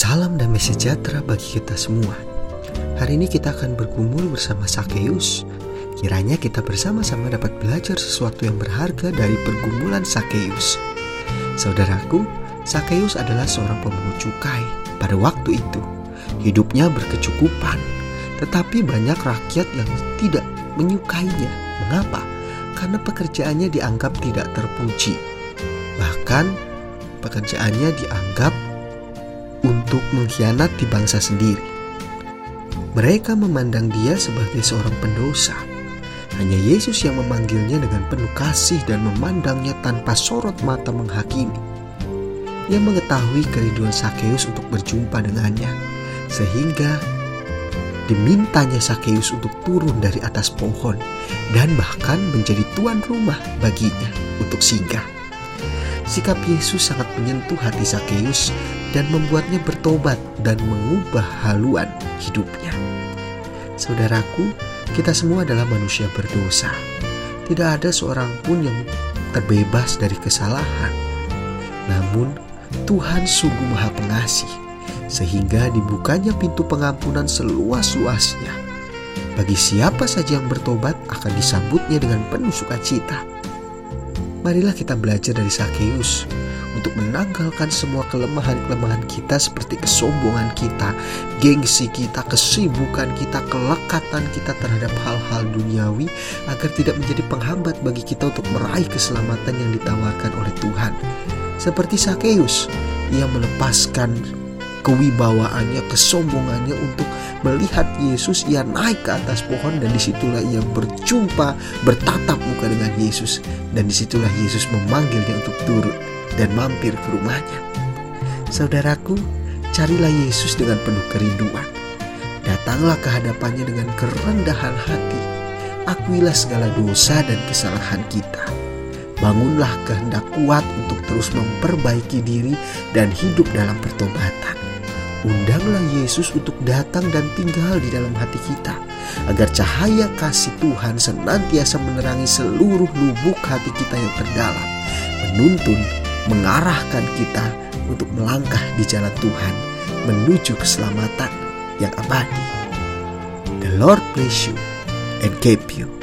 Salam damai sejahtera bagi kita semua. Hari ini kita akan bergumul bersama Sakeus. Kiranya kita bersama-sama dapat belajar sesuatu yang berharga dari pergumulan Sakeus. Saudaraku, Sakeus adalah seorang pemungut cukai pada waktu itu. Hidupnya berkecukupan, tetapi banyak rakyat yang tidak menyukainya. Mengapa? Karena pekerjaannya dianggap tidak terpuji. Bahkan pekerjaannya dianggap untuk mengkhianati bangsa sendiri. Mereka memandang dia sebagai seorang pendosa. Hanya Yesus yang memanggilnya dengan penuh kasih dan memandangnya tanpa sorot mata menghakimi. Ia mengetahui kerinduan Sakeus untuk berjumpa dengannya, sehingga dimintanya Sakeus untuk turun dari atas pohon dan bahkan menjadi tuan rumah baginya untuk singgah. Sikap Yesus sangat menyentuh hati Sakeus dan membuatnya bertobat dan mengubah haluan hidupnya. Saudaraku, kita semua adalah manusia berdosa. Tidak ada seorang pun yang terbebas dari kesalahan. Namun, Tuhan sungguh Maha Pengasih, sehingga dibukanya pintu pengampunan seluas-luasnya. Bagi siapa saja yang bertobat akan disambutnya dengan penuh sukacita marilah kita belajar dari Sakeus untuk menanggalkan semua kelemahan-kelemahan kita seperti kesombongan kita, gengsi kita, kesibukan kita, kelekatan kita terhadap hal-hal duniawi agar tidak menjadi penghambat bagi kita untuk meraih keselamatan yang ditawarkan oleh Tuhan. Seperti Sakeus, ia melepaskan kewibawaannya, kesombongannya untuk melihat Yesus. Ia naik ke atas pohon dan di situlah ia berjumpa, bertatap muka dengan Yesus. Dan di situlah Yesus memanggilnya untuk turun dan mampir ke rumahnya. Saudaraku, carilah Yesus dengan penuh kerinduan. Datanglah ke hadapannya dengan kerendahan hati. Akuilah segala dosa dan kesalahan kita. Bangunlah kehendak kuat untuk terus memperbaiki diri dan hidup dalam pertobatan. Undanglah Yesus untuk datang dan tinggal di dalam hati kita, agar cahaya kasih Tuhan senantiasa menerangi seluruh lubuk hati kita yang terdalam, menuntun, mengarahkan kita untuk melangkah di jalan Tuhan menuju keselamatan yang abadi. The Lord bless you and keep you.